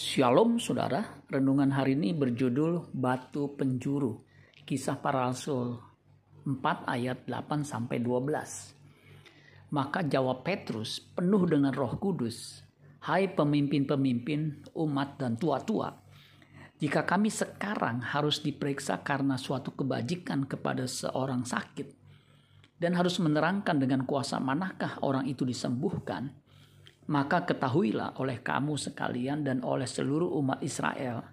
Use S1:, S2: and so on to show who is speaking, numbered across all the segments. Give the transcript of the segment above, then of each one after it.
S1: Shalom saudara, renungan hari ini berjudul Batu Penjuru, kisah para rasul. 4 ayat 8 sampai 12. Maka jawab Petrus penuh dengan roh kudus, Hai pemimpin-pemimpin umat dan tua-tua, jika kami sekarang harus diperiksa karena suatu kebajikan kepada seorang sakit, dan harus menerangkan dengan kuasa manakah orang itu disembuhkan, maka ketahuilah oleh kamu sekalian dan oleh seluruh umat Israel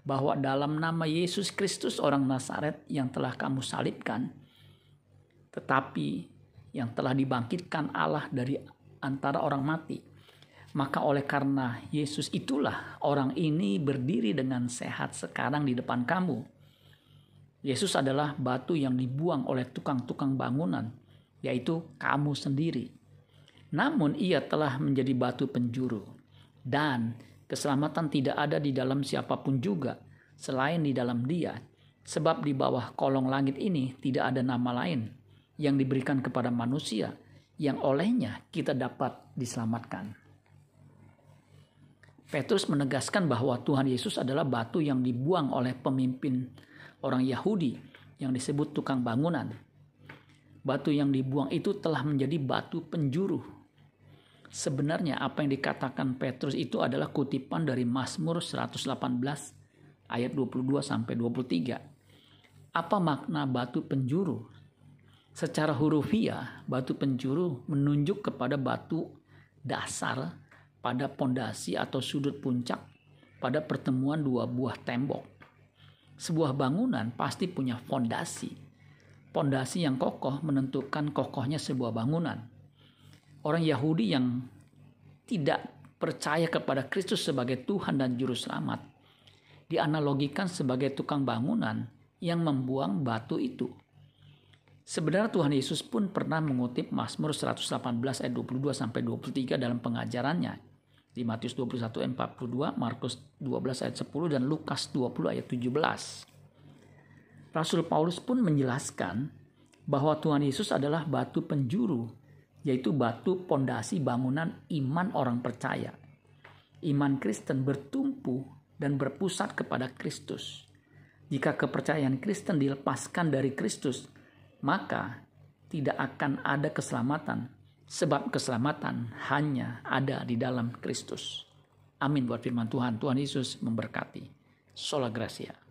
S1: bahwa dalam nama Yesus Kristus orang Nazaret yang telah kamu salibkan, tetapi yang telah dibangkitkan Allah dari antara orang mati, maka oleh karena Yesus itulah orang ini berdiri dengan sehat sekarang di depan kamu. Yesus adalah batu yang dibuang oleh tukang-tukang bangunan, yaitu kamu sendiri namun ia telah menjadi batu penjuru. Dan keselamatan tidak ada di dalam siapa pun juga selain di dalam dia. Sebab di bawah kolong langit ini tidak ada nama lain yang diberikan kepada manusia yang olehnya kita dapat diselamatkan. Petrus menegaskan bahwa Tuhan Yesus adalah batu yang dibuang oleh pemimpin orang Yahudi yang disebut tukang bangunan. Batu yang dibuang itu telah menjadi batu penjuru Sebenarnya apa yang dikatakan Petrus itu adalah kutipan dari Mazmur 118 ayat 22 sampai 23. Apa makna batu penjuru? Secara hurufiah, batu penjuru menunjuk kepada batu dasar pada pondasi atau sudut puncak pada pertemuan dua buah tembok. Sebuah bangunan pasti punya fondasi. Pondasi yang kokoh menentukan kokohnya sebuah bangunan orang Yahudi yang tidak percaya kepada Kristus sebagai Tuhan dan Juru Selamat dianalogikan sebagai tukang bangunan yang membuang batu itu. Sebenarnya Tuhan Yesus pun pernah mengutip Mazmur 118 ayat 22 sampai 23 dalam pengajarannya di Matius 21 ayat 42, Markus 12 ayat 10 dan Lukas 20 ayat 17. Rasul Paulus pun menjelaskan bahwa Tuhan Yesus adalah batu penjuru yaitu batu pondasi bangunan iman orang percaya. Iman Kristen bertumpu dan berpusat kepada Kristus. Jika kepercayaan Kristen dilepaskan dari Kristus, maka tidak akan ada keselamatan, sebab keselamatan hanya ada di dalam Kristus. Amin buat firman Tuhan. Tuhan Yesus memberkati. Sola Gracia.